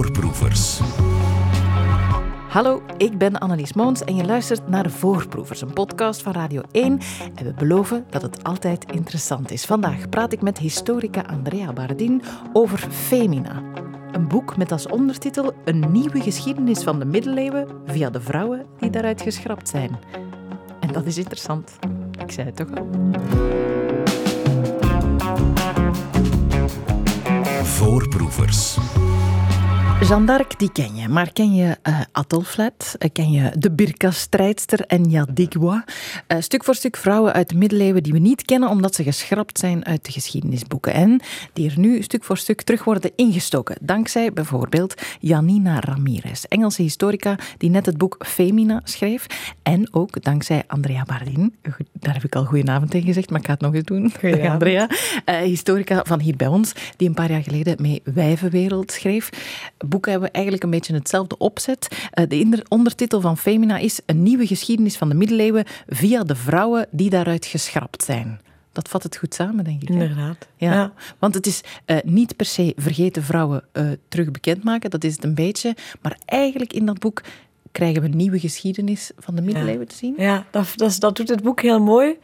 Voorproevers. Hallo, ik ben Annelies Moons en je luistert naar Voorproevers, een podcast van Radio 1. En we beloven dat het altijd interessant is. Vandaag praat ik met historica Andrea Bardin over Femina. Een boek met als ondertitel Een nieuwe geschiedenis van de middeleeuwen via de vrouwen die daaruit geschrapt zijn. En dat is interessant. Ik zei het toch al. Voorproevers. Jeanne d'Arc, die ken je. Maar ken je uh, Athelflaed? Uh, ken je de Birka-strijdster en Jadigua? Uh, stuk voor stuk vrouwen uit de middeleeuwen die we niet kennen omdat ze geschrapt zijn uit de geschiedenisboeken. En die er nu stuk voor stuk terug worden ingestoken. Dankzij bijvoorbeeld Janina Ramirez, Engelse historica die net het boek Femina schreef. En ook dankzij Andrea Bardin. Daar heb ik al goedenavond tegen gezegd, maar ik ga het nog eens doen. Andrea. historica van hier bij ons, die een paar jaar geleden mee Wijvenwereld schreef boeken hebben eigenlijk een beetje hetzelfde opzet. Eh, de ondertitel van Femina is Een nieuwe geschiedenis van de middeleeuwen via de vrouwen die daaruit geschrapt zijn. Dat vat het goed samen, denk ik. Inderdaad. Ja. Want het is uh, niet per se vergeten vrouwen uh, terug bekendmaken, dat is het een beetje. Maar eigenlijk in dat boek krijgen we een nieuwe geschiedenis van de middeleeuwen te zien. Ja, dat, dat, dat, doet het boek heel mooi.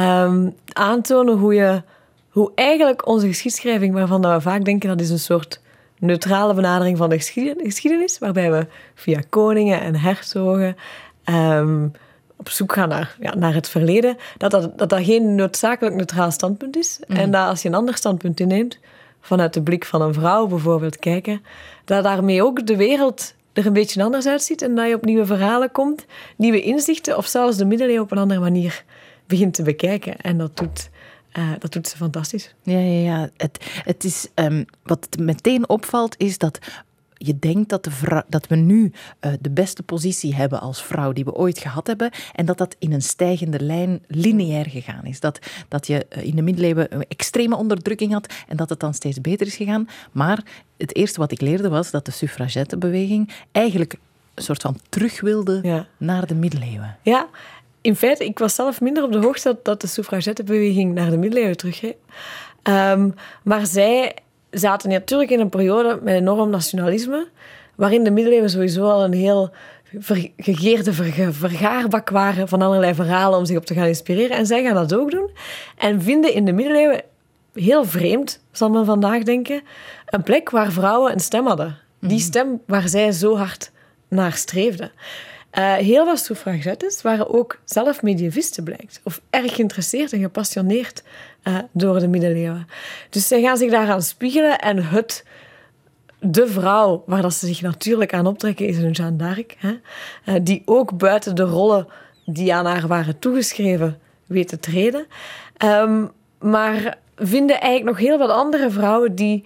Um, aantonen hoe, je, hoe eigenlijk onze geschiedschrijving, waarvan we vaak denken dat is een soort neutrale benadering van de geschiedenis, waarbij we via koningen en hertogen um, op zoek gaan naar, ja, naar het verleden, dat dat, dat dat geen noodzakelijk neutraal standpunt is. Mhm. En dat als je een ander standpunt inneemt, vanuit de blik van een vrouw bijvoorbeeld kijken, dat daarmee ook de wereld er een beetje anders uitziet en dat je op nieuwe verhalen komt, nieuwe inzichten of zelfs de middeleeuwen op een andere manier begint te bekijken. En dat doet uh, dat doet ze fantastisch. Ja, ja, ja. Het, het is, um, wat meteen opvalt is dat je denkt dat, de dat we nu uh, de beste positie hebben als vrouw die we ooit gehad hebben. En dat dat in een stijgende lijn lineair gegaan is. Dat, dat je uh, in de middeleeuwen een extreme onderdrukking had en dat het dan steeds beter is gegaan. Maar het eerste wat ik leerde was dat de suffragettebeweging eigenlijk een soort van terug wilde ja. naar de middeleeuwen. Ja, in feite, ik was zelf minder op de hoogte dat, dat de suffragettebeweging naar de middeleeuwen teruggeeft. Um, maar zij zaten natuurlijk in een periode met enorm nationalisme, waarin de middeleeuwen sowieso al een heel gegeerde vergaarbak waren van allerlei verhalen om zich op te gaan inspireren. En zij gaan dat ook doen. En vinden in de middeleeuwen, heel vreemd, zal men vandaag denken, een plek waar vrouwen een stem hadden. Die mhm. stem waar zij zo hard naar streefden. Uh, heel wat suffragettes waren ook zelf medievisten, blijkt. Of erg geïnteresseerd en gepassioneerd uh, door de middeleeuwen. Dus zij gaan zich daaraan spiegelen en het, de vrouw waar dat ze zich natuurlijk aan optrekken is een Jeanne d'Arc. Uh, die ook buiten de rollen die aan haar waren toegeschreven weet te treden. Um, maar vinden eigenlijk nog heel wat andere vrouwen die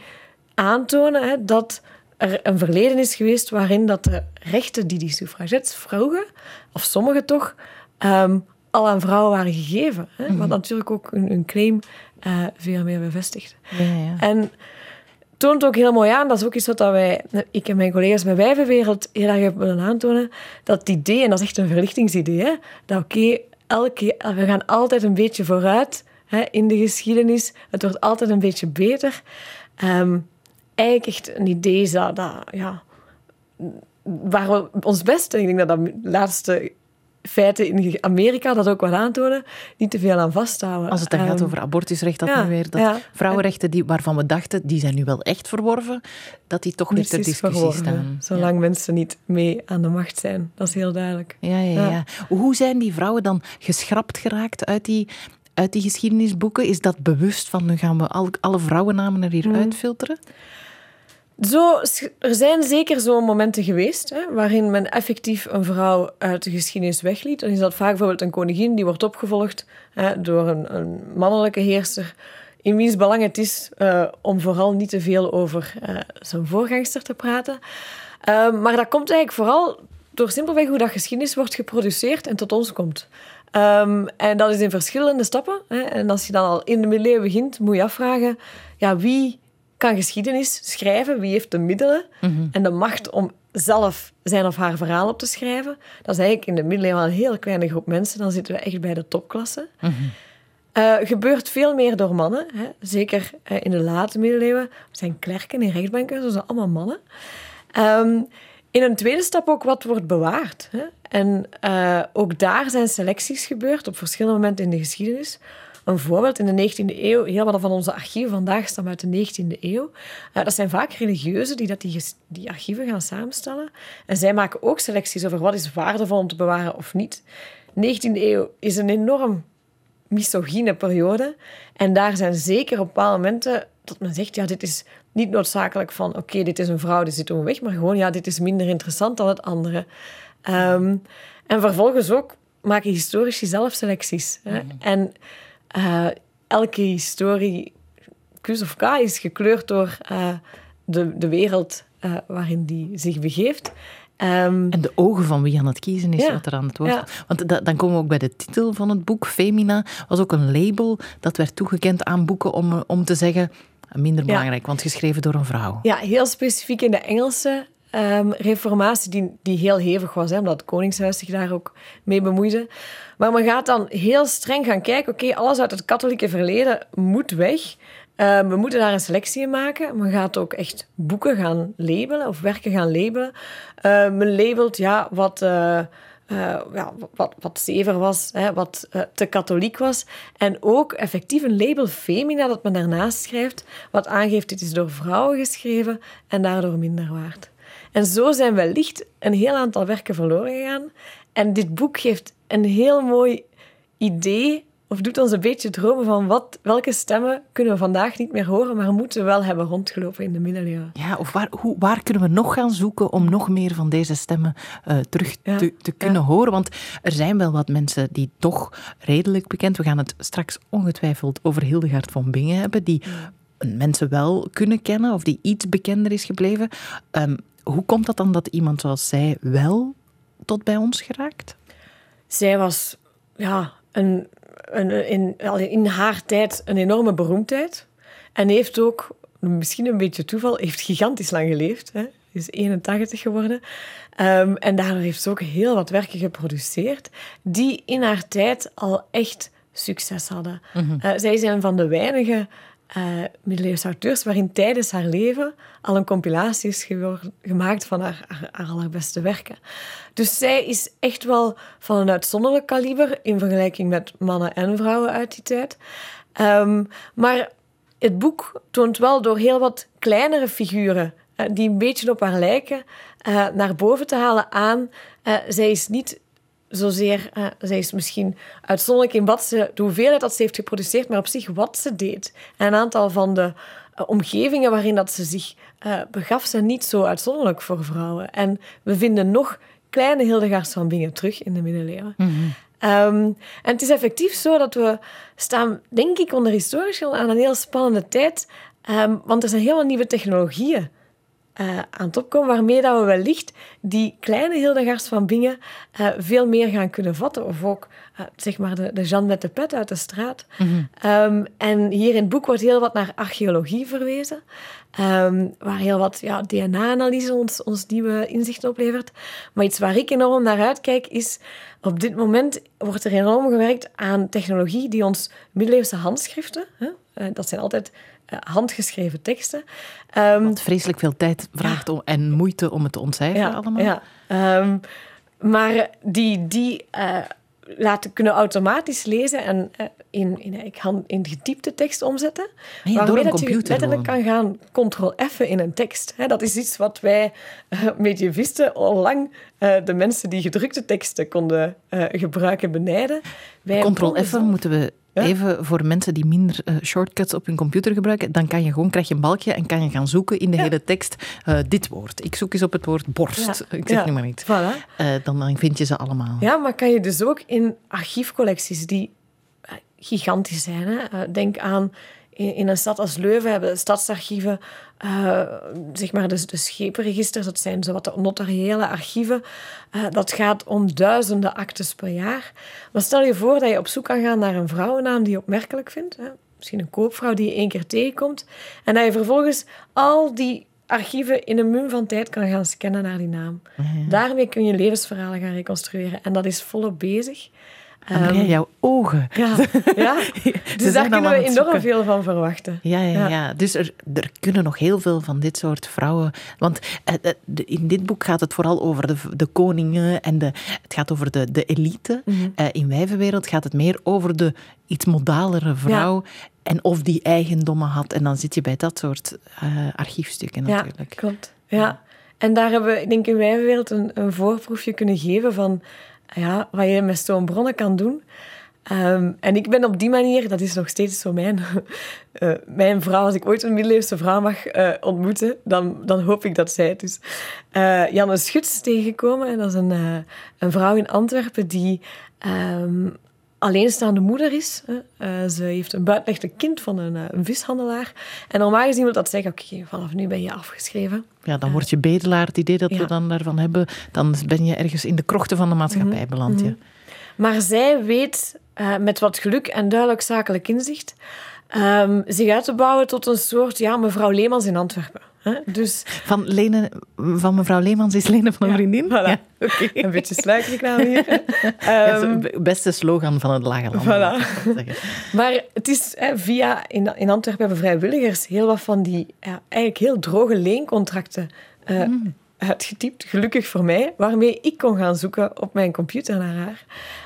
aantonen hè, dat er een verleden is geweest waarin dat de rechten die die suffragettes vroegen, of sommigen toch, ehm, al aan vrouwen waren gegeven. Hè? Wat mhm. natuurlijk ook hun, claim uh, veel meer bevestigt. Ja, ja. En toont ook heel mooi aan, dat is ook iets wat wij, ik en mijn collega's bij Wijvenwereld heel erg hebben willen aantonen, dat het idee, en dat is echt een verlichtingsidee, hè, dat oké, elke we gaan altijd een beetje vooruit hè, in de geschiedenis, het wordt altijd een beetje beter. Um, eigenlijk echt een idee dat, dat ja, waar we ons best, en ik denk dat dat laatste feiten in Amerika dat ook wel aantonen, niet te veel aan vasthouden. Als het dan gaat ehm, over abortusrecht, dat nu weer, dat vrouwenrechten die, waarvan we dachten, die zijn nu wel echt verworven, dat die toch weer ter discussie staan. Zolang mensen niet mee aan de macht zijn. Dat is heel duidelijk. Ja, ja, ja. Hoe zijn die vrouwen dan geschrapt geraakt uit die, uit die geschiedenisboeken? Is dat bewust van, nu gaan we al, alle vrouwennamen er hier mm. uitfilteren? Zo, er zijn zeker zo'n momenten geweest hè, waarin men effectief een vrouw uit de geschiedenis wegliet. Dan is dat vaak bijvoorbeeld een koningin die wordt opgevolgd hè, door een, een, mannelijke heerser. In wiens belang het is uh, om vooral niet te veel over uh, zijn voorgangster te praten. Uh, maar dat komt eigenlijk vooral door simpelweg hoe dat geschiedenis wordt geproduceerd en tot ons komt. Um, en dat is in verschillende stappen. Hè. En als je dan al in de middeleeuwen begint, moet je afvragen: ja, wie kan geschiedenis schrijven, wie heeft de middelen mhm. en de macht om zelf zijn of haar verhaal op te schrijven. Dat is eigenlijk in de middeleeuwen een heel kleine groep mensen. Dan zitten we echt bij de topklasse. Mm gebeurt veel meer door mannen. Hè. Zeker uh, in de late middeleeuwen zijn klerken en rechtbanken, dat zijn allemaal mannen. Ehm, in een tweede stap ook wat wordt bewaard. Hè? En uh, ook daar zijn selecties gebeurd op verschillende momenten in de geschiedenis. Een voorbeeld, in de 19e eeuw, heel wat van onze archieven vandaag stammen uit de 19e eeuw. Uh, dat zijn vaak religieuzen die dat die, die archieven gaan samenstellen. En zij maken ook selecties over wat is waardevol om te bewaren of niet. 19e eeuw is een enorm misogyne periode. En daar zijn zeker op bepaalde momenten dat men zegt, ja, dit is niet noodzakelijk van, oké, dit is een vrouw, die zit doen weg, maar gewoon, ja, dit is minder interessant dan het andere. Um, en vervolgens ook maken historici zelf selecties. Hè? Mhm. En uh, elke historie, kus of K, is gekleurd door uh, de, de wereld uh, waarin die zich begeeft. Um, en de ogen van wie aan het kiezen is, ja, wat er aan het woord ja. Want da, dan komen we ook bij de titel van het boek. Femina was ook een label dat werd toegekend aan boeken om, om te zeggen minder belangrijk, want geschreven door een vrouw. Ja, heel specifiek in de Engelse um, reformatie, die, die heel hevig was, hè, omdat het Koningshuis zich daar ook mee bemoeide. Maar men gaat dan heel streng gaan kijken, oké, alles uit het katholieke verleden moet weg. Uh, we moeten daar een selectie in maken. Men gaat ook echt boeken gaan labelen of werken gaan labelen. Uh, men labelt ja, wat... Uh, uh, ja, wat, wat zever was, hè, wat uh, te katholiek was. En ook effectief een label femina dat men daarnaast schrijft, wat aangeeft dit is door vrouwen geschreven en daardoor minder waard. En zo zijn wellicht een heel aantal werken verloren gegaan. En dit boek geeft een heel mooi idee of doet ons een beetje dromen van wat, welke stemmen kunnen we vandaag niet meer horen, maar moeten we wel hebben rondgelopen in de middeleeuwen. Ja, of waar, hoe, waar kunnen we nog gaan zoeken om nog meer van deze stemmen uh, terug te, te, kunnen horen? Want er zijn wel wat mensen die toch redelijk bekend, we gaan het straks ongetwijfeld over Hildegard van Bingen hebben, die mensen wel kunnen kennen of die iets bekender is gebleven. Um, hoe komt dat dan dat iemand zoals zij wel tot bij ons geraakt? Zij was ja, een een, in, in haar tijd een enorme beroemdheid. En heeft ook, misschien een beetje toeval, heeft gigantisch lang geleefd. Hè. Is 81 geworden. Um, en daardoor heeft ze ook heel wat werken geproduceerd die in haar tijd al echt succes hadden. Mm zij is een van de weinige uh, middeleeuwse auteurs waarin tijdens haar leven al een compilatie is gemaakt van haar, allerbeste werken. Dus zij is echt wel van een uitzonderlijk kaliber in vergelijking met mannen en vrouwen uit die tijd. Um, maar het boek toont wel door heel wat kleinere figuren uh, die een beetje op haar lijken, uh, naar boven te halen aan. zij is niet zozeer, uh, zij is misschien uitzonderlijk in wat ze, de hoeveelheid dat ze heeft geproduceerd, maar op zich wat ze deed. En een aantal van de uh, omgevingen waarin dat ze zich uh, begaf, zijn niet zo uitzonderlijk voor vrouwen. En we vinden nog kleine Hildegaards van Bingen terug in de middeleeuwen. Mm -hmm. um, en het is effectief zo dat we staan, denk ik, onder historisch aan een heel spannende tijd. Um, want er zijn heel veel nieuwe technologieën uh, aan het opkomen, waarmee dat we wellicht die kleine Hildegards van Bingen uh, veel meer gaan kunnen vatten. Of ook, uh, zeg maar, de, de Jean met de pet uit de straat. Mm -hmm. um, en hier in het boek wordt heel wat naar archeologie verwezen, um, waar heel wat ja, DNA-analyse ons, ons nieuwe inzichten oplevert. Maar iets waar ik enorm naar uitkijk is, op dit moment wordt er enorm gewerkt aan technologie die ons middeleeuwse handschriften, hè, dat zijn altijd eh, handgeschreven teksten. Um, Wat vreselijk veel tijd vraagt om, en moeite om het te ontcijferen allemaal. Ja, um, maar die, die uh, laten kunnen automatisch lezen en uh, in, in, ik kan in tekst omzetten. Ah ja, waarmee dat je letterlijk kan gaan ctrl-F in een tekst. He, dat is iets wat wij uh, medievisten al lang de mensen die gedrukte teksten konden gebruiken benijden. Ctrl-F moeten we Even voor mensen die minder uh, shortcuts op hun computer gebruiken, dan kan je gewoon, krijg je een balkje en kan je gaan zoeken in de hele tekst uh, dit woord. Ik zoek eens op het woord borst. Ik zeg nu maar niet. Voilà. Uh, dan, dan vind je ze allemaal. Ja, maar kan je dus ook in archiefcollecties die gigantisch zijn. Hè? denk aan in, een stad als Leuven hebben stadsarchieven, uh, zeg maar de, de schepenregisters, dat zijn zowat de notariële archieven. Uh, dat gaat om duizenden actes per jaar. Maar stel je voor dat je op zoek kan gaan naar een vrouwennaam die je opmerkelijk vindt. Hè? Misschien een koopvrouw die je één keer tegenkomt. En dat je vervolgens al die archieven in een mum van tijd kan gaan scannen naar die naam. Daarmee kun je levensverhalen gaan reconstrueren. En dat is volop bezig. Andrea, jouw ogen. Ja, ja. dus daar kunnen we enorm veel van verwachten. Ja, ja, ja. dus er, er kunnen nog heel veel van dit soort vrouwen. Want eh, eh, in dit boek gaat het vooral over de, de koningen en de, het gaat over de, de elite. Mhm. Eh, in Wijvenwereld gaat het meer over de iets modalere vrouw. En of die eigendommen had. En dan zit je bij dat soort archiefstukken Ja, natuurlijk. klopt. Ja. En daar hebben we, ik denk in mijn wereld, een, een voorproefje kunnen geven van ja, wat je met zo'n bronnen kan doen. Ehm, en ik ben op die manier, dat is nog steeds zo mijn, eh, mijn vrouw, als ik ooit een middeleeuwse vrouw mag eh, ontmoeten, dan, dan hoop ik dat zij het is. Eh, Janne Schuts tegengekomen. En dat is een, een vrouw in Antwerpen die ehm, alleenstaande moeder is. ze heeft een buitenlegde kind van een, een vishandelaar. En normaal gezien wil dat zeggen, oké, vanaf nu ben je afgeschreven. Ja, dan word je bedelaar. Het idee dat Ja. we dan daarvan hebben, dan ben je ergens in de krochten van de maatschappij beland. ja. Maar zij weet eh, met wat geluk en duidelijk zakelijk inzicht ehm, zich uit te bouwen tot een soort ja, mevrouw Leemans in Antwerpen. Dus Van, Lene, van mevrouw Leemans is Lene van een vriendin? voilà. Ja, een beetje sluikreclame hier. hè. Ja, Ehm, beste slogan van het Lage Land. Voilà. maar het is hè, via, in, in Antwerpen hebben vrijwilligers heel wat van die ja, eigenlijk heel droge leencontracten eh, uitgetypt, gelukkig voor mij, waarmee ik kon gaan zoeken op mijn computer naar haar.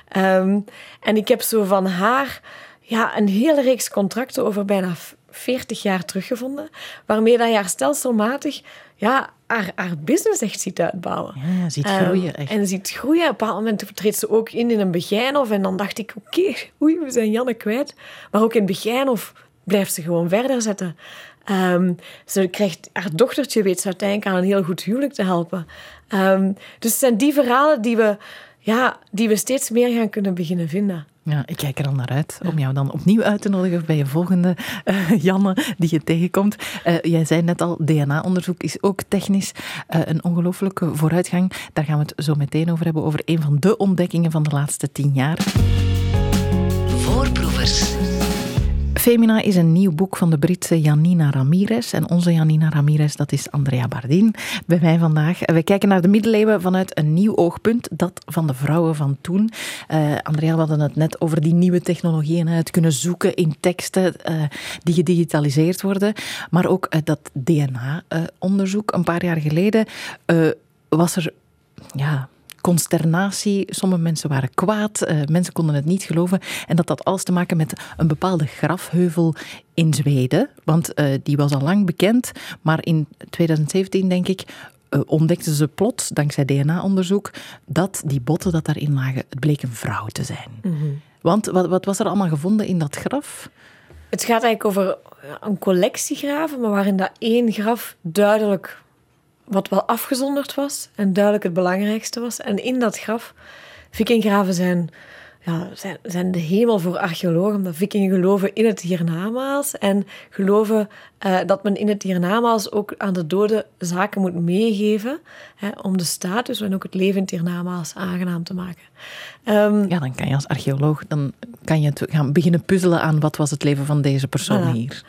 Ehm, en ik heb zo van haar ja, een hele reeks contracten over bijna 40 jaar teruggevonden, waarmee dat je haar stelselmatig ja, haar, haar business echt ziet uitbouwen. Ja, ziet Ehm, groeien echt. En ziet groeien. Op een bepaald moment treedt ze ook in in een begijnhof. En dan dacht ik, oké, oei, we zijn Janne kwijt. Maar ook in begijnhof blijft ze gewoon verder zetten. Ehm, ze krijgt, haar dochtertje weet ze uiteindelijk aan een heel goed huwelijk te helpen. Ehm, dus het zijn die verhalen die we, ja, die we steeds meer gaan kunnen beginnen vinden. Ja, ik kijk er al naar uit om jou dan opnieuw uit te nodigen bij je volgende eh, Janne die je tegenkomt. Eh, jij zei net al, DNA-onderzoek is ook technisch eh, een ongelooflijke vooruitgang. Daar gaan we het zo meteen over hebben, over een van de ontdekkingen van de laatste tien jaar. Voorproevers. Femina is een nieuw boek van de Britse Janina Ramirez. En onze Janina Ramirez, dat is Andrea Bardin bij mij vandaag. We kijken naar de middeleeuwen vanuit een nieuw oogpunt, dat van de vrouwen van toen. Eh, Andrea, we hadden het net over die nieuwe technologieën, het kunnen zoeken in teksten eh, die gedigitaliseerd worden. Maar ook eh, dat DNA-onderzoek. een paar jaar geleden eh, was er... Ja, consternatie. Sommige mensen waren kwaad, eh, mensen konden het niet geloven. En dat had alles te maken met een bepaalde grafheuvel in Zweden. Want eh, die was al lang bekend, maar in 2017, denk ik, eh, ontdekten ze plots, dankzij DNA-onderzoek, dat die botten dat daarin lagen, het bleek een vrouw te zijn. Want wat, wat was er allemaal gevonden in dat graf? Het gaat eigenlijk over een collectie graven, maar waarin dat één graf duidelijk wat wel afgezonderd was en duidelijk het belangrijkste was. En in dat graf, vikinggraven zijn, ja, zijn, zijn de hemel voor archeologen, omdat vikingen geloven in het hiernamaals en geloven eh, dat men in het hiernamaals ook aan de doden zaken moet meegeven hè, om de status en ook het leven in het hiernamaals aangenaam te maken. Ehm, Ja, dan kan je als archeoloog dan kan je gaan beginnen puzzelen aan wat was het leven van deze persoon Voilà. hier.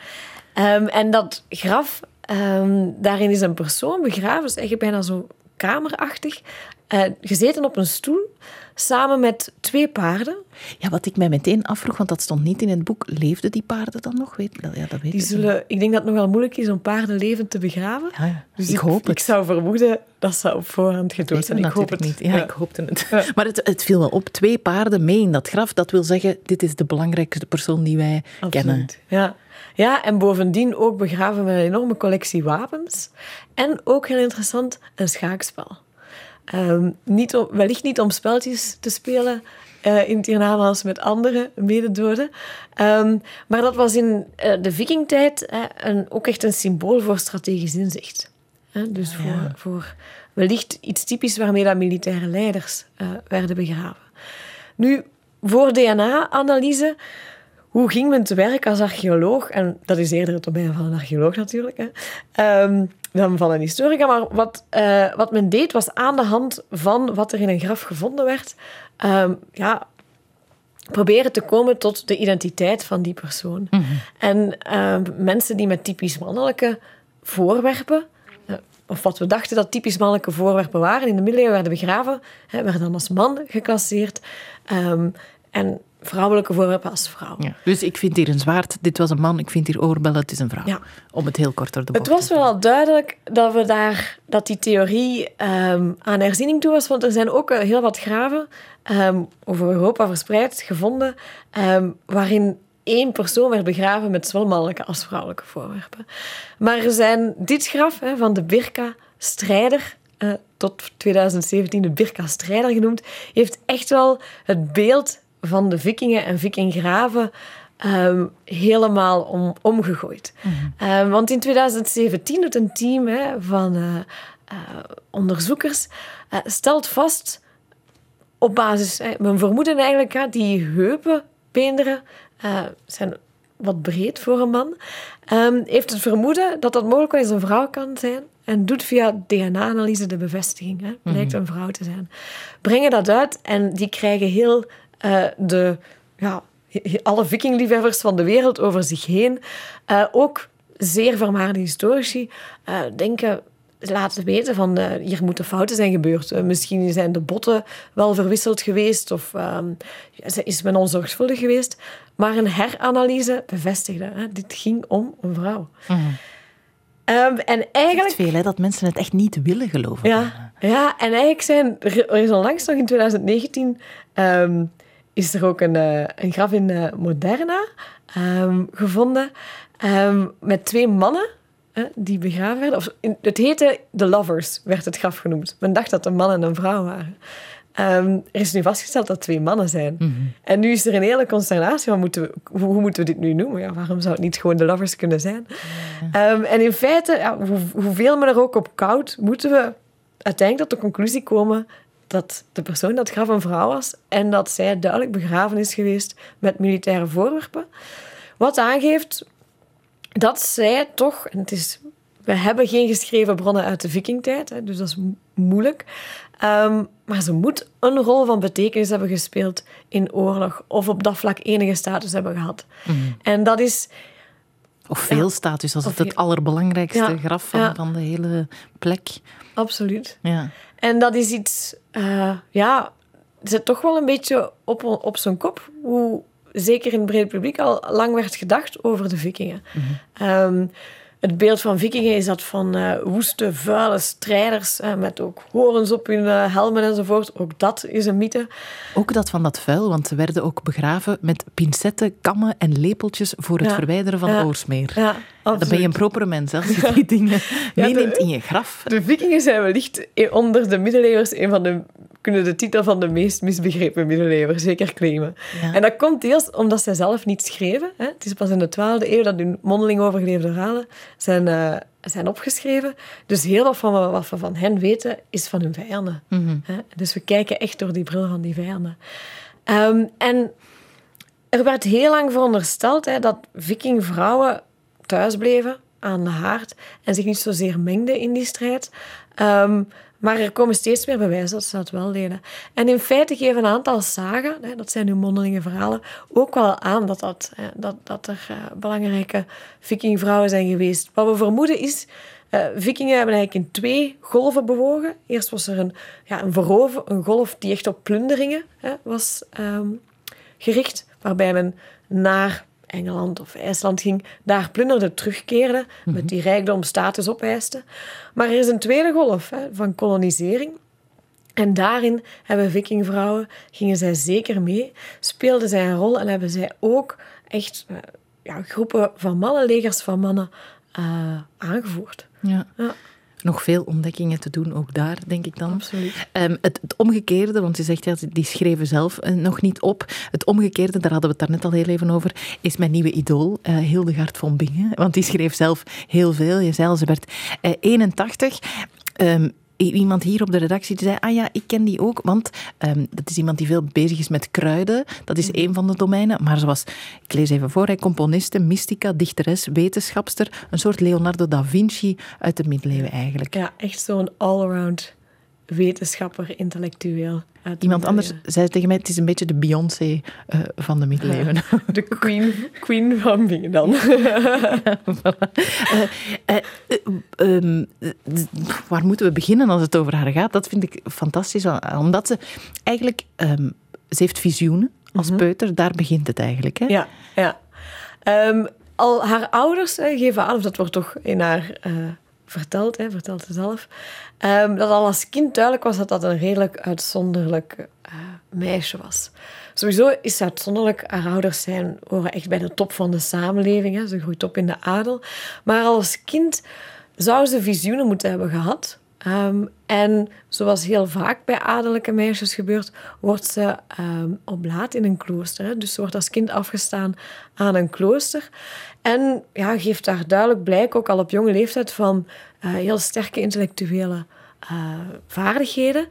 Ehm, en dat graf, ehm, daarin is een persoon begraven, dus eigenlijk bijna zo kamerachtig, eh, gezeten op een stoel, samen met twee paarden. Ja, wat ik mij meteen afvroeg, want dat stond niet in het boek, leefden die paarden dan nog? Weet, ja, dat weet Die ik niet. zullen, ik denk dat het nogal moeilijk is om paarden levend te begraven. Ja, ja. Dus ik hoop Ik het. zou vermoeden dat ze op voorhand gedood zijn. Ik hoop het niet. Ja, Ja. ik hoopte het. Maar het, het viel wel op. Twee paarden mee in dat graf. Dat wil zeggen, dit is de belangrijkste persoon die wij kennen. Ja. Ja, en bovendien ook begraven met een enorme collectie wapens. En ook heel interessant, een schaakspel. Ehm, niet om, wellicht niet om speltjes te spelen eh, in hiernamaals met andere mededoden. Ehm, maar dat was in eh, de vikingtijd eh, een, ook echt een symbool voor strategisch inzicht. Dus voor, voor wellicht iets typisch waarmee dat militaire leiders eh, werden begraven. Nu, voor DNA-analyse, hoe ging men te werk als archeoloog? En dat is eerder het domein van een archeoloog natuurlijk, hè, ehm, dan van een historica. Maar wat, eh, wat men deed, was aan de hand van wat er in een graf gevonden werd, ehm, ja, proberen te komen tot de identiteit van die persoon. En ehm, mensen die met typisch mannelijke voorwerpen, eh, of wat we dachten dat typisch mannelijke voorwerpen waren, in de middeleeuwen werden begraven, hè, werden dan als man geclasseerd. En vrouwelijke voorwerpen als vrouw. Ja. Dus ik vind hier een zwaard, dit was een man, ik vind hier oorbellen, het is een vrouw. Ja. Om het heel kort door de bocht Het was wel al duidelijk dat, we daar, dat die theorie ehm, aan herziening toe was, want er zijn ook eh, heel wat graven ehm, over Europa verspreid gevonden, ehm, waarin één persoon werd begraven met zowel mannelijke als vrouwelijke voorwerpen. Maar er zijn dit graf hè, van de Birka-strijder, eh, tot 2017 de Birka-strijder genoemd, heeft echt wel het beeld van de vikingen en vikinggraven ehm, helemaal om, omgegooid. Ehm, want in 2017 doet een team hè, van eh, eh, onderzoekers eh, stelt vast op basis, hè, mijn vermoeden eigenlijk, hè, die heupenbeenderen zijn wat breed voor een man, ehm, heeft het vermoeden dat dat mogelijk wel eens een vrouw kan zijn en doet via DNA-analyse de bevestiging. Hè, blijkt een vrouw te zijn. Brengen dat uit en die krijgen heel eh, de, ja, alle vikingliefhebbers van de wereld over zich heen. Eh, ook zeer vermaarde historici eh, denken laten weten van eh, hier moeten fouten zijn gebeurd. Misschien zijn de botten wel verwisseld geweest of ehm, is men onzorgvuldig geweest. Maar een heranalyse bevestigde. Hè, dit ging om een vrouw. Ehm, en Het eigenlijk... veel hè, dat mensen het echt niet willen geloven. Ja, ja, en eigenlijk zijn er er is onlangs nog in 2019 ehm, is er ook een, eh, een graf in eh, Moderna ehm, gevonden ehm, met twee mannen die begraven werden. Of, in- het heette The Lovers, werd het graf genoemd. Men dacht dat het een man en een vrouw waren. Ehm, er is nu vastgesteld dat het twee mannen zijn. En nu is er een hele consternatie van, moeten we, hoe, hoe moeten we dit nu noemen? Ja, waarom zou het niet gewoon de lovers kunnen zijn? En in feite, ja, hoe, hoeveel men er ook op koud, moeten we uiteindelijk tot de conclusie komen dat de persoon dat graf een vrouw was en dat zij duidelijk begraven is geweest met militaire voorwerpen. Wat aangeeft dat zij toch, en het is, we hebben geen geschreven bronnen uit de vikingtijd, hè, dus dat is mo- moeilijk. Ehm, maar ze moet een rol van betekenis hebben gespeeld in oorlog of op dat vlak enige status hebben gehad. En dat is Of veel status, als het het allerbelangrijkste Ja, graf van, ja. van de hele plek. Absoluut. Ja. En dat is iets, eh, ja, zit toch wel een beetje op, op zijn kop. Hoe zeker in het brede publiek al lang werd gedacht over de vikingen. Ehm, het beeld van vikingen is dat van eh, woeste, vuile strijders eh, met ook horens op hun eh, helmen enzovoort. Ook dat is een mythe. Ook dat van dat vuil, want ze werden ook begraven met pincetten, kammen en lepeltjes voor het Ja. verwijderen van Ja. oorsmeer. Ja, Dan ben je een propere mens hè, als je die dingen de- meeneemt in je graf. De vikingen zijn wellicht onder de middeleeuwers een van de kunnen de titel van de meest misbegrepen middeleeuwers zeker claimen. Ja. En dat komt deels omdat zij zelf niet schreven. Hè. Het is pas in de 12e eeuw dat hun mondeling overgeleverde verhalen zijn, eh, zijn opgeschreven. Dus heel wat van wat we van hen weten is van hun vijanden. Hè. Dus we kijken echt door die bril van die vijanden. Ehm, en er werd heel lang verondersteld hè, dat vikingvrouwen thuis bleven aan de haard en zich niet zozeer mengden in die strijd. Ehm, maar er komen steeds meer bewijzen dat ze dat wel deden. En in feite geven een aantal sagen, hè, dat zijn nu mondelinge verhalen, ook wel aan dat, dat, dat, dat er eh, belangrijke vikingvrouwen zijn geweest. Wat we vermoeden is, eh, vikingen hebben eigenlijk in twee golven bewogen. Eerst was er een, ja, een verover, een golf die echt op plunderingen hè, was ehm, gericht, waarbij men naar Engeland of IJsland ging, daar plunderde, terugkeerde, met die rijkdom status opeiste. Maar er is een tweede golf hè, van kolonisering. En daarin hebben vikingvrouwen, gingen zij zeker mee, speelden zij een rol en hebben zij ook echt eh, ja, groepen van mannen, legers van mannen, eh, aangevoerd. Ja. Ja, Nog veel ontdekkingen te doen, ook daar, denk ik dan. absoluut. Ehm, het, het omgekeerde, want je zegt ja, die schreven zelf eh, nog niet op. Het omgekeerde, daar hadden we het daarnet al heel even over, is mijn nieuwe idool, eh, Hildegard von Bingen. Want die schreef zelf heel veel. Je zei al, ze werd eh, 81. Ehm, i- Iemand hier op de redactie die zei, ah ja, ik ken die ook, want ehm, dat is iemand die veel bezig is met kruiden. Dat is één van de domeinen. Maar ze was, ik lees even voor, hij componiste, mystica, dichteres, wetenschapster. Een soort Leonardo da Vinci uit de middeleeuwen eigenlijk. Ja, echt zo'n all-around wetenschapper, intellectueel. Iemand anders zei tegen mij, het is een beetje de Beyoncé eh, van de middeleeuwen. De queen, queen van Bingen dan. Eh, eh, ehm, eh, waar moeten we beginnen als het over haar gaat? Dat vind ik fantastisch, omdat ze eigenlijk... ehm, ze heeft visioenen als peuter, daar begint het eigenlijk. Hè? Ja, ja. Ehm, al haar ouders geven aan, of dat wordt toch in haar verteld, hè, vertelt ze zelf, ehm, dat al als kind duidelijk was dat dat een redelijk uitzonderlijk eh, meisje was. Sowieso is ze uitzonderlijk. Haar ouders zijn, horen echt bij de top van de samenleving. Hè. Ze groeit op in de adel. Maar als kind zou ze visioenen moeten hebben gehad. Ehm, en zoals heel vaak bij adellijke meisjes gebeurt, wordt ze um, op laat in een klooster. Dus ze wordt als kind afgestaan aan een klooster. En ja, geeft daar duidelijk blijk, ook al op jonge leeftijd, van uh, heel sterke intellectuele uh, vaardigheden.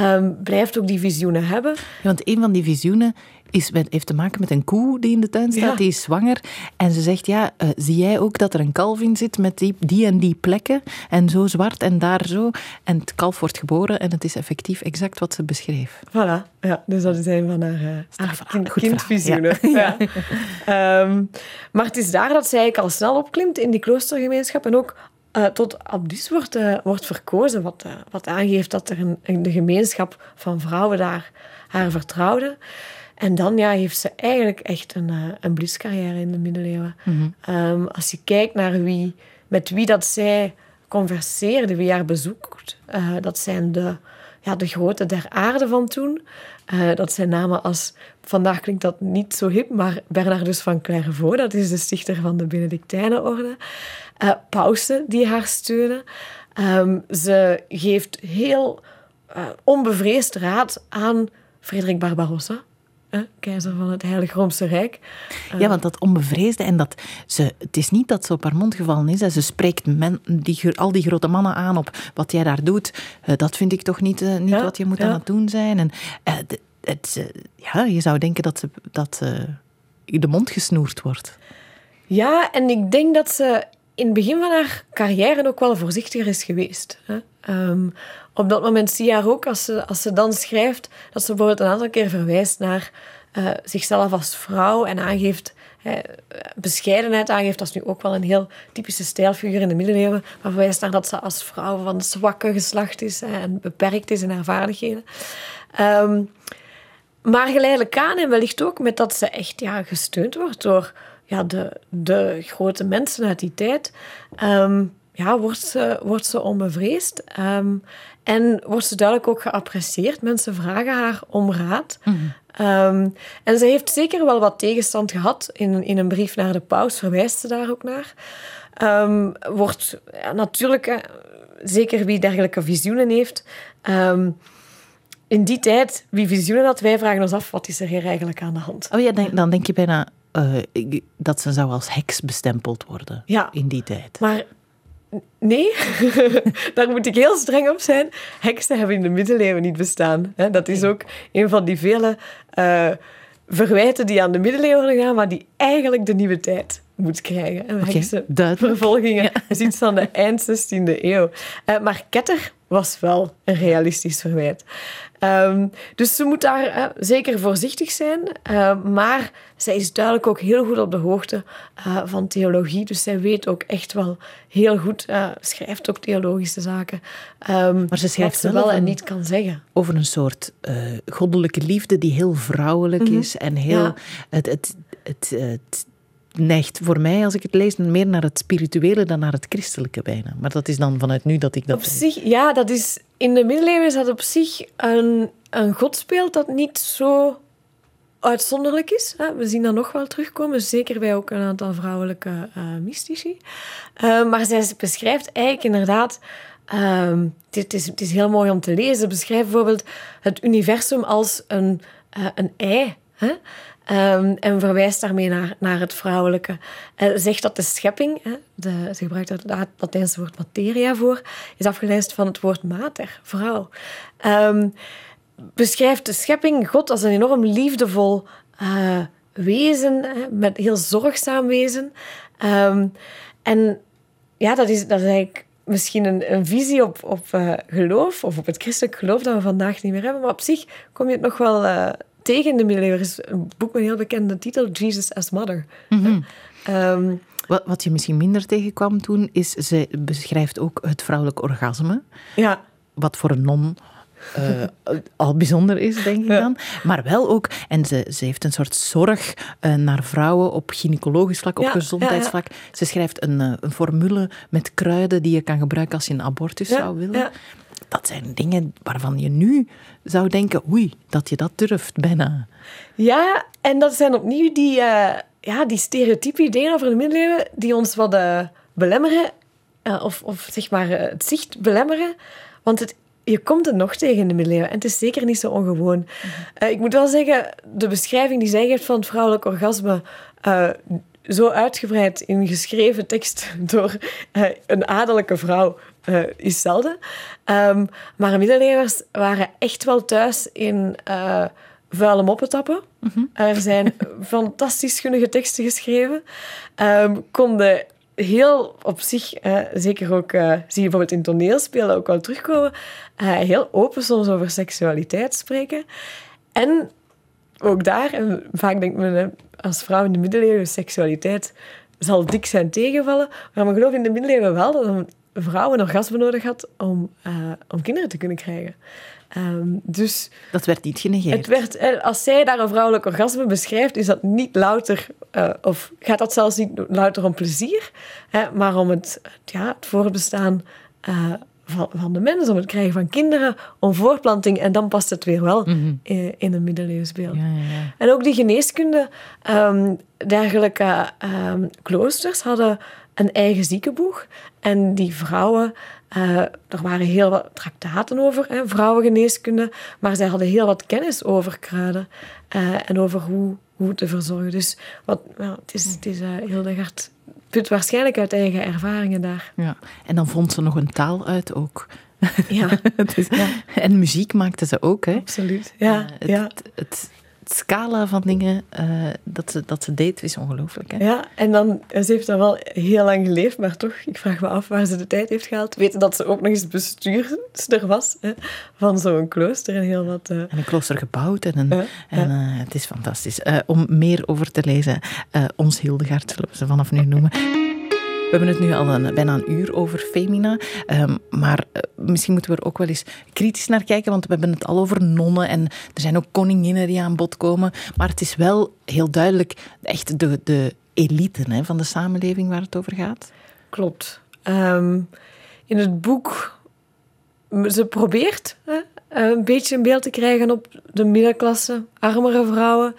Um, blijft ook die visioenen hebben. Ja, want een van die visioenen is heeft te maken met een koe die in de tuin staat, die is zwanger. En ze zegt, ja, uh, zie jij ook dat er een kalf in zit met die, die en die plekken en zo zwart en daar zo. En het kalf wordt geboren en het is effectief exact wat ze beschreef. Voilà, ja, dus dat is een van haar, uh, haar kind, kindvisioenen. Ja. ja. um, maar het is daar dat zij eigenlijk al snel opklimt in die kloostergemeenschap en ook uh, tot abdus wordt, uh, wordt verkozen, wat, uh, wat aangeeft dat er een, de gemeenschap van vrouwen daar haar vertrouwde. En dan ja, heeft ze eigenlijk echt een, een bliscarrière in de middeleeuwen. Mm -hmm. um, als je kijkt naar wie, met wie dat zij converseerde, wie haar bezoekt, dat zijn de, ja, de grote der aarde van toen. dat zijn namen als, vandaag klinkt dat niet zo hip, maar Bernardus van Clairvaux, dat is de stichter van de Benedictijnenorde uh, pausen die haar steunen. Um, ze geeft heel uh, onbevreesd raad aan Frederik Barbarossa. Keizer van het Heilige Roomse Rijk. ja, want dat onbevreesde en dat ze, het is niet dat ze op haar mond gevallen is. Hè. Ze spreekt men, die, al die grote mannen aan op wat jij daar doet. dat vind ik toch niet, niet ja, wat je moet ja. aan het doen zijn. En, de, het, ja, je zou denken dat, ze, dat de mond gesnoerd wordt. Ja, en ik denk dat ze in het begin van haar carrière ook wel voorzichtiger is geweest. Hè. Um, op dat moment zie je haar ook, als ze, als ze dan schrijft, dat ze bijvoorbeeld een aantal keer verwijst naar uh, zichzelf als vrouw en aangeeft, hè, bescheidenheid aangeeft. Dat is nu ook wel een heel typische stijlfiguur in de middeleeuwen, maar verwijst naar dat ze als vrouw van zwakke geslacht is en beperkt is in haar vaardigheden. Um, maar geleidelijk aan en wellicht ook met dat ze echt ja, gesteund wordt door ja, de, de grote mensen uit die tijd, um, ja, wordt, ze, wordt ze onbevreesd. Um, en wordt ze duidelijk ook geapprecieerd. Mensen vragen haar om raad. Mm -hmm. um, en ze heeft zeker wel wat tegenstand gehad. In, in een brief naar de paus verwijst ze daar ook naar. wordt ja, natuurlijk, zeker wie dergelijke visioenen heeft in die tijd, wie visioenen had, wij vragen ons af, wat is er hier eigenlijk aan de hand? Oh ja, dan denk je bijna, uh, dat ze zou als heks bestempeld worden ja, in die tijd. Maar nee, daar moet ik heel streng op zijn. Heksen hebben in de middeleeuwen niet bestaan. Dat is ook een van die vele uh, verwijten die aan de middeleeuwen gaan, maar die eigenlijk de nieuwe tijd moet krijgen. En okay, vervolgingen ja. is iets van de eind 16e eeuw. Uh, maar Ketter was wel een realistisch verwijt. Um, dus ze moet daar uh, zeker voorzichtig zijn. Uh, maar zij is duidelijk ook heel goed op de hoogte uh, van theologie. Dus zij weet ook echt wel heel goed, schrijft ook theologische zaken. Um, maar ze schrijft ze wel en niet kan zeggen. Over een soort goddelijke liefde die heel vrouwelijk mm -hmm. is. En heel... Ja. Het, het, het, het neigt voor mij, als ik het lees, meer naar het spirituele dan naar het christelijke bijna. Maar dat is dan vanuit nu dat ik dat... Op zich, ja, dat is... In de middeleeuwen is dat op zich een, een godsbeeld dat niet zo uitzonderlijk is. We zien dat nog wel terugkomen, zeker bij ook een aantal vrouwelijke uh, mystici. Uh, maar zij beschrijft eigenlijk inderdaad... Uh, het, is, het is heel mooi om te lezen. Ze beschrijft bijvoorbeeld het universum als een, uh, een ei. Hè? Um, en verwijst daarmee naar, naar het vrouwelijke. Uh, zegt dat de schepping, hè, de, ze gebruikt het Latijnse woord materia voor, is afgeleid van het woord mater, vrouw. Um, beschrijft de schepping, God, als een enorm liefdevol uh, wezen, hè, met heel zorgzaam wezen. Um, en ja, dat is, dat is eigenlijk misschien een, een visie op, op uh, geloof, of op het christelijk geloof dat we vandaag niet meer hebben. Maar op zich kom je het nog wel tegen de middeleeuwen. Is een boek met een heel bekende titel, Jesus as Mother. Mm -hmm. um, wat, wat je misschien minder tegenkwam toen, is ze beschrijft ook het vrouwelijk orgasme. Ja. Wat voor een non eh, al bijzonder is, denk ik dan. Maar wel ook, en ze, ze heeft een soort zorg uh, naar vrouwen op gynaecologisch vlak, op Ja, gezondheidsvlak. Ze schrijft een, eh, een formule met kruiden die je kan gebruiken als je een abortus zou willen. Dat zijn dingen waarvan je nu zou denken, oei, dat je dat durft, bijna. Ja, en dat zijn opnieuw die, eh, ja, die stereotype ideeën over de middeleeuwen die ons wat eh, belemmeren, eh, of, of zeg maar het zicht belemmeren. Want het, je komt het nog tegen in de middeleeuwen en het is zeker niet zo ongewoon. Eh, ik moet wel zeggen, de beschrijving die zij geeft van het vrouwelijk orgasme, zo uitgebreid in geschreven tekst door een adellijke vrouw, eh, is zelden. Ehm, maar de middeleeuwers waren echt wel thuis in eh, vuile moppetappen. Er zijn fantastisch gunnige teksten geschreven. Ehm, konden heel op zich, eh, zeker ook, eh, zie je bijvoorbeeld in toneelspelen ook wel terugkomen, eh, heel open soms over seksualiteit spreken. En ook daar, en vaak denkt men als vrouw in de middeleeuwen, seksualiteit zal dik zijn tegenvallen. Maar men gelooft in de middeleeuwen wel dat een vrouw een orgasme nodig had om, eh, om kinderen te kunnen krijgen. Ehm, dus Dat werd niet genegeerd. het werd, eh, als zij daar een vrouwelijk orgasme beschrijft, is dat niet louter, eh, of gaat dat zelfs niet louter om plezier, hè, maar om het, ja, het voortbestaan van, van de mens, om het krijgen van kinderen, om voortplanting. En dan past het weer wel in, in een middeleeuws beeld. Ja, ja, ja. En ook die geneeskunde, ehm, dergelijke ehm, kloosters hadden een eigen ziekenboeg. En die vrouwen, eh, er waren heel wat traktaten over, hè, vrouwengeneeskunde, maar zij hadden heel wat kennis over kruiden eh, en over hoe, hoe te verzorgen. Dus wat, ja, het is, het is uh, Hildegard put waarschijnlijk uit eigen ervaringen daar. Ja. En dan vond ze nog een taal uit ook. Ja, Het is- En muziek maakte ze ook, hè? absoluut. Ja, Eh, het, ja. het, het scala van dingen eh, dat, ze, dat ze deed is ongelooflijk. Hè? Ja, en dan, ze heeft dan wel heel lang geleefd, maar toch, ik vraag me af waar ze de tijd heeft gehaald. Weten dat ze ook nog eens bestuurster was hè, van zo'n klooster en heel wat... eh, En een klooster gebouwd en, een, en eh, het is fantastisch. Eh, om meer over te lezen, eh, ons Hildegard zullen we ze vanaf nu noemen. We hebben het nu al een, bijna een uur over Femina. Ehm, maar eh, misschien moeten we er ook wel eens kritisch naar kijken. Want we hebben het al over nonnen. En er zijn ook koninginnen die aan bod komen. Maar het is wel heel duidelijk echt de, de elite hè, van de samenleving waar het over gaat. Klopt. Ehm, in het boek, ze probeert hè, een beetje een beeld te krijgen op de middenklasse, armere vrouwen.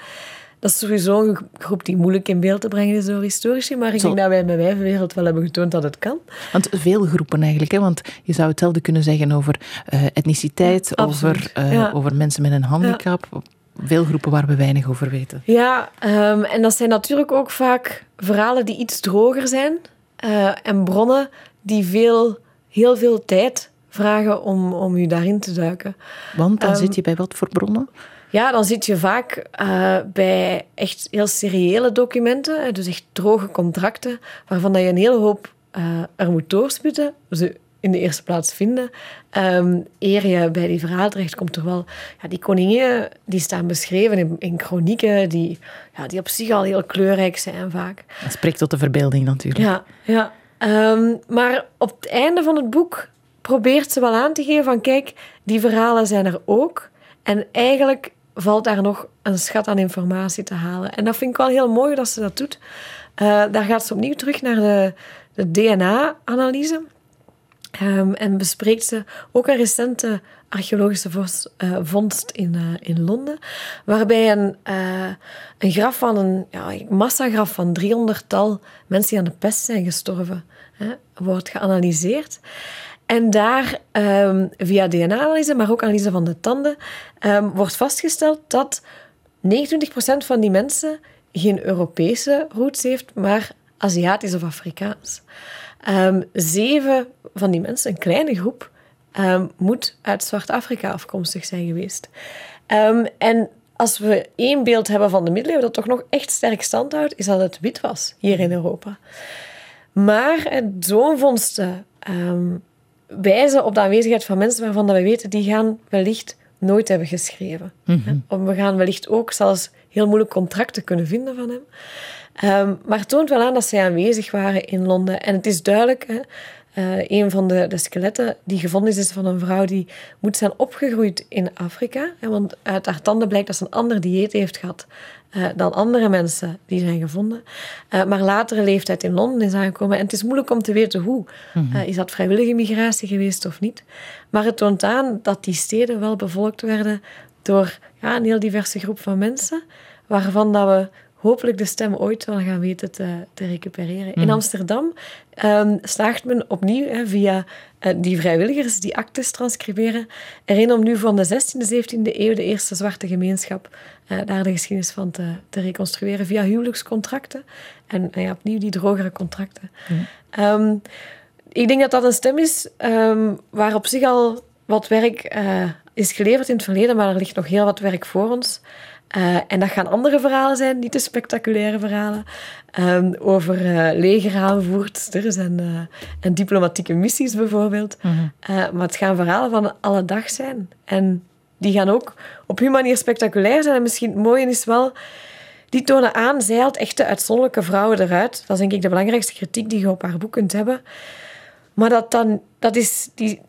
Dat is sowieso een groep die moeilijk in beeld te brengen is door historici, maar ik Zo. denk dat wij met Wijvenwereld wel hebben getoond dat het kan. Want veel groepen eigenlijk, hè? want je zou hetzelfde kunnen zeggen over eh, etniciteit, Absoluut, over, eh, ja. over mensen met een handicap. Veel groepen waar we weinig over weten. Ja, ehm, en dat zijn natuurlijk ook vaak verhalen die iets droger zijn eh, en bronnen die veel, heel veel tijd vragen om, om je daarin te duiken. Want dan Ehm, zit je bij wat voor bronnen? Ja, dan zit je vaak eh, bij echt heel seriële documenten, dus echt droge contracten, waarvan dat je een hele hoop eh, er moet doorsputten, ze in de eerste plaats vinden. Ehm eer je bij die verhaal terecht komt, toch wel... Ja, die koningen die staan beschreven in, in chronieken die, ja, die op zich al heel kleurrijk zijn vaak. Dat spreekt tot de verbeelding natuurlijk. Ja, ja. Ehm, maar op het einde van het boek probeert ze wel aan te geven van kijk, die verhalen zijn er ook. En eigenlijk valt daar nog een schat aan informatie te halen. En dat vind ik wel heel mooi dat ze dat doet. Eh, daar gaat ze opnieuw terug naar de, DNA-analyse. Ehm, en bespreekt ze ook een recente archeologische vos- eh, vondst in, eh, in Londen, waarbij een, een graf van een ja, massagraf van 300-tal mensen die aan de pest zijn gestorven, hè, wordt geanalyseerd. En daar, ehm, via DNA-analyse, maar ook analyse van de tanden, ehm, wordt vastgesteld dat 29% van die mensen geen Europese roots heeft, maar Aziatisch of Afrikaans. Ehm, zeven van die mensen, een kleine groep, moet uit Zwart-Afrika afkomstig zijn geweest. En als we één beeld hebben van de middeleeuwen dat toch nog echt sterk stand houdt, is dat het wit was hier in Europa. Maar zo'n vondsten wijzen op de aanwezigheid van mensen waarvan dat we weten die gaan wellicht nooit hebben geschreven. Hè? Of we gaan wellicht ook zelfs heel moeilijk contracten kunnen vinden van hem. Ehm, maar het toont wel aan dat zij aanwezig waren in Londen. En het is duidelijk, hè, Uh, een van de, de, skeletten die gevonden is, is van een vrouw die moet zijn opgegroeid in Afrika. Hè, want uit haar tanden blijkt dat ze een ander dieet heeft gehad uh, dan andere mensen die zijn gevonden. Uh, maar latere leeftijd in Londen is aangekomen. En het is moeilijk om te weten hoe. Mm -hmm. is dat vrijwillige migratie geweest of niet? Maar het toont aan dat die steden wel bevolkt werden door ja, een heel diverse groep van mensen, waarvan dat we hopelijk de stem ooit wel gaan weten te, te recupereren. In Amsterdam um, slaagt men opnieuw hè, via uh, die vrijwilligers die actes transcriberen, erin om nu van de 16e, 17e eeuw de eerste zwarte gemeenschap uh, daar de geschiedenis van te, te reconstrueren via huwelijkscontracten en ja, opnieuw die drogere contracten. Mm. Um, ik denk dat dat een stem is um, waar op zich al wat werk uh, is geleverd in het verleden, maar er ligt nog heel wat werk voor ons. Uh, en dat gaan andere verhalen zijn, niet de spectaculaire verhalen, um, over uh, legeraanvoerders en, uh, en diplomatieke missies bijvoorbeeld. Mm -hmm. maar het gaan verhalen van alle dag zijn. En die gaan ook op hun manier spectaculair zijn. En misschien het mooie is wel, die tonen aan, zij haalt echte uitzonderlijke vrouwen eruit. Dat is denk ik de belangrijkste kritiek die je op haar boek kunt hebben. Maar dat, dan, dat is die,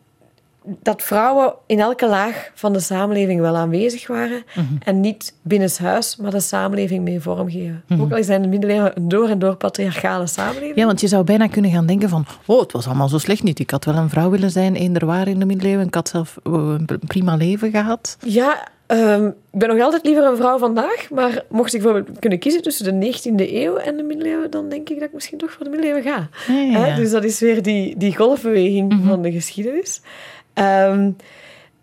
dat vrouwen in elke laag van de samenleving wel aanwezig waren. Mm -hmm. En niet binnenshuis, maar de samenleving mee vormgeven. Mm -hmm. Ook al zijn de middeleeuwen een door en door patriarchale samenleving. Ja, want je zou bijna kunnen gaan denken van... Oh, het was allemaal zo slecht niet. Ik had wel een vrouw willen zijn, eender waar in de middeleeuwen. Ik had zelf een prima leven gehad. Ja, um, ik ben nog altijd liever een vrouw vandaag. Maar mocht ik bijvoorbeeld kunnen kiezen tussen de 19e eeuw en de middeleeuwen... dan denk ik dat ik misschien toch voor de middeleeuwen ga. Ja, ja, ja. Dus dat is weer die, die golfbeweging mm -hmm. van de geschiedenis. Um,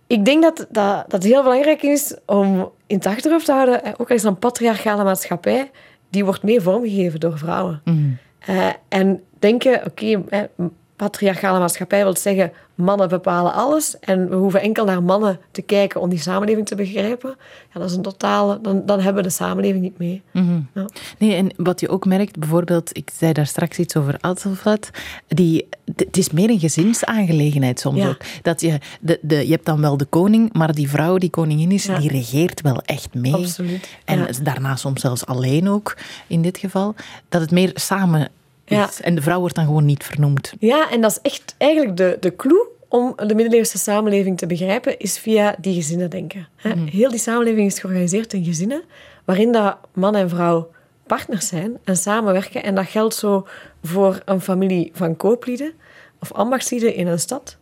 ik denk dat, dat, dat het heel belangrijk is om in het achterhoofd te houden, ook al is een patriarchale maatschappij, die wordt meer vormgegeven door vrouwen. Mm. Uh, en denken, oké, okay, patriarchale maatschappij wil zeggen mannen bepalen alles en we hoeven enkel naar mannen te kijken om die samenleving te begrijpen. Ja, dat is een totale, dan, dan hebben we de samenleving niet mee. Mm-hmm. Ja. Nee, en wat je ook merkt, bijvoorbeeld, ik zei daar straks iets over Adelflat, die, het is meer een gezinsaangelegenheid soms ja. ook. Dat je, de, de, je hebt dan wel de koning, maar die vrouw die koningin is, ja. die regeert wel echt mee. Absoluut. En daarna soms zelfs alleen ook, in dit geval. Dat het meer samen ja. En de vrouw wordt dan gewoon niet vernoemd. Ja, en dat is echt eigenlijk de, de clue om de middeleeuwse samenleving te begrijpen, is via die gezinnen denken. Mm. Heel die samenleving is georganiseerd in gezinnen, waarin dat man en vrouw partners zijn en samenwerken. En dat geldt zo voor een familie van kooplieden of ambachtslieden in een stad,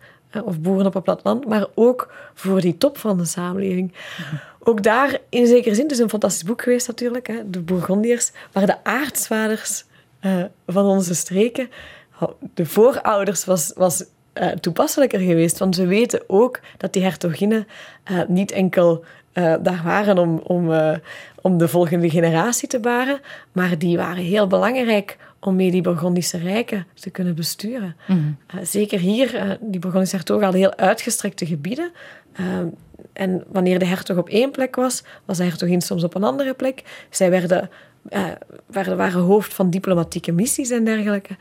of boeren op het platteland, maar ook voor die top van de samenleving. Mm. Ook daar, in zekere zin, het is een fantastisch boek geweest natuurlijk, hè, de Bourgondiërs, maar de aartsvaders uh, van onze streken, de voorouders was, was uh, toepasselijker geweest. Want we weten ook dat die hertoginnen uh, niet enkel daar waren om, om, om de volgende generatie te baren, maar die waren heel belangrijk om mee die Burgondische rijken te kunnen besturen. Mm. zeker hier, die Burgondische hertogen hadden heel uitgestrekte gebieden. en wanneer de hertog op één plek was, was de hertogin soms op een andere plek. Zij werden uh, waren, waren hoofd van diplomatieke missies en dergelijke.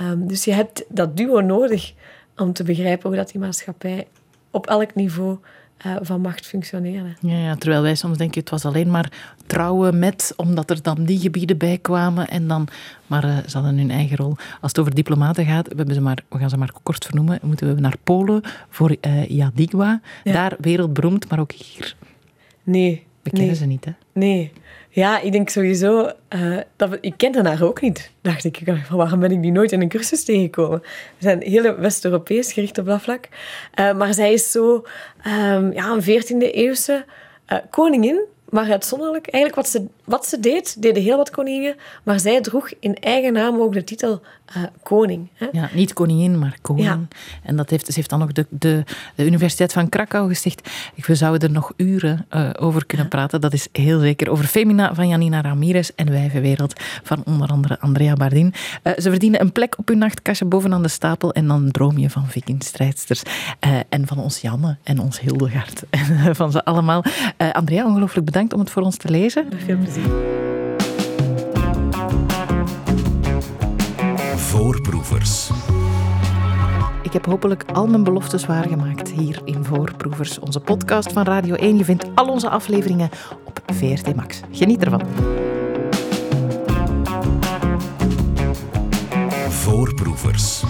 Um, dus je hebt dat duo nodig om te begrijpen hoe dat die maatschappij op elk niveau uh, van macht functioneerde. Ja, ja, terwijl wij soms denken het was alleen maar trouwen met, omdat er dan die gebieden bij kwamen. En dan, maar uh, ze hadden hun eigen rol. Als het over diplomaten gaat, we, hebben ze maar, we gaan ze maar kort vernoemen, moeten we naar Polen voor uh, Jadigwa. Ja. Daar wereldberoemd, maar ook hier. Nee. We kennen nee. ze niet, hè? Nee. Ja, ik denk sowieso... Uh, dat, ik kende haar ook niet, dacht ik. Van waarom ben ik die nooit in een cursus tegengekomen? We zijn heel West-Europees gericht op dat vlak. Uh, maar zij is zo um, ja, een 14e-eeuwse uh, koningin maar uitzonderlijk. Eigenlijk wat ze, wat ze deed, deden heel wat koningen, maar zij droeg in eigen naam ook de titel uh, koning. Hè? Ja, niet koningin, maar koning. Ja. En dat heeft, ze heeft dan ook de, de, de Universiteit van Krakau gezegd. We zouden er nog uren uh, over kunnen ja. praten. Dat is heel zeker. Over Femina van Janina Ramirez en Wijvenwereld van onder andere Andrea Bardin. Uh, ze verdienen een plek op hun nachtkastje bovenaan de stapel en dan droom je van vikingstrijdsters. en van ons Janne en ons Hildegard. En van ze allemaal. Andrea, ongelooflijk bedankt om het voor ons te lezen. Veel plezier. Voorproevers. Ik heb hopelijk al mijn beloftes waargemaakt hier in Voorproevers, onze podcast van Radio 1. Je vindt al onze afleveringen op VRT Max. Geniet ervan. Voorproevers.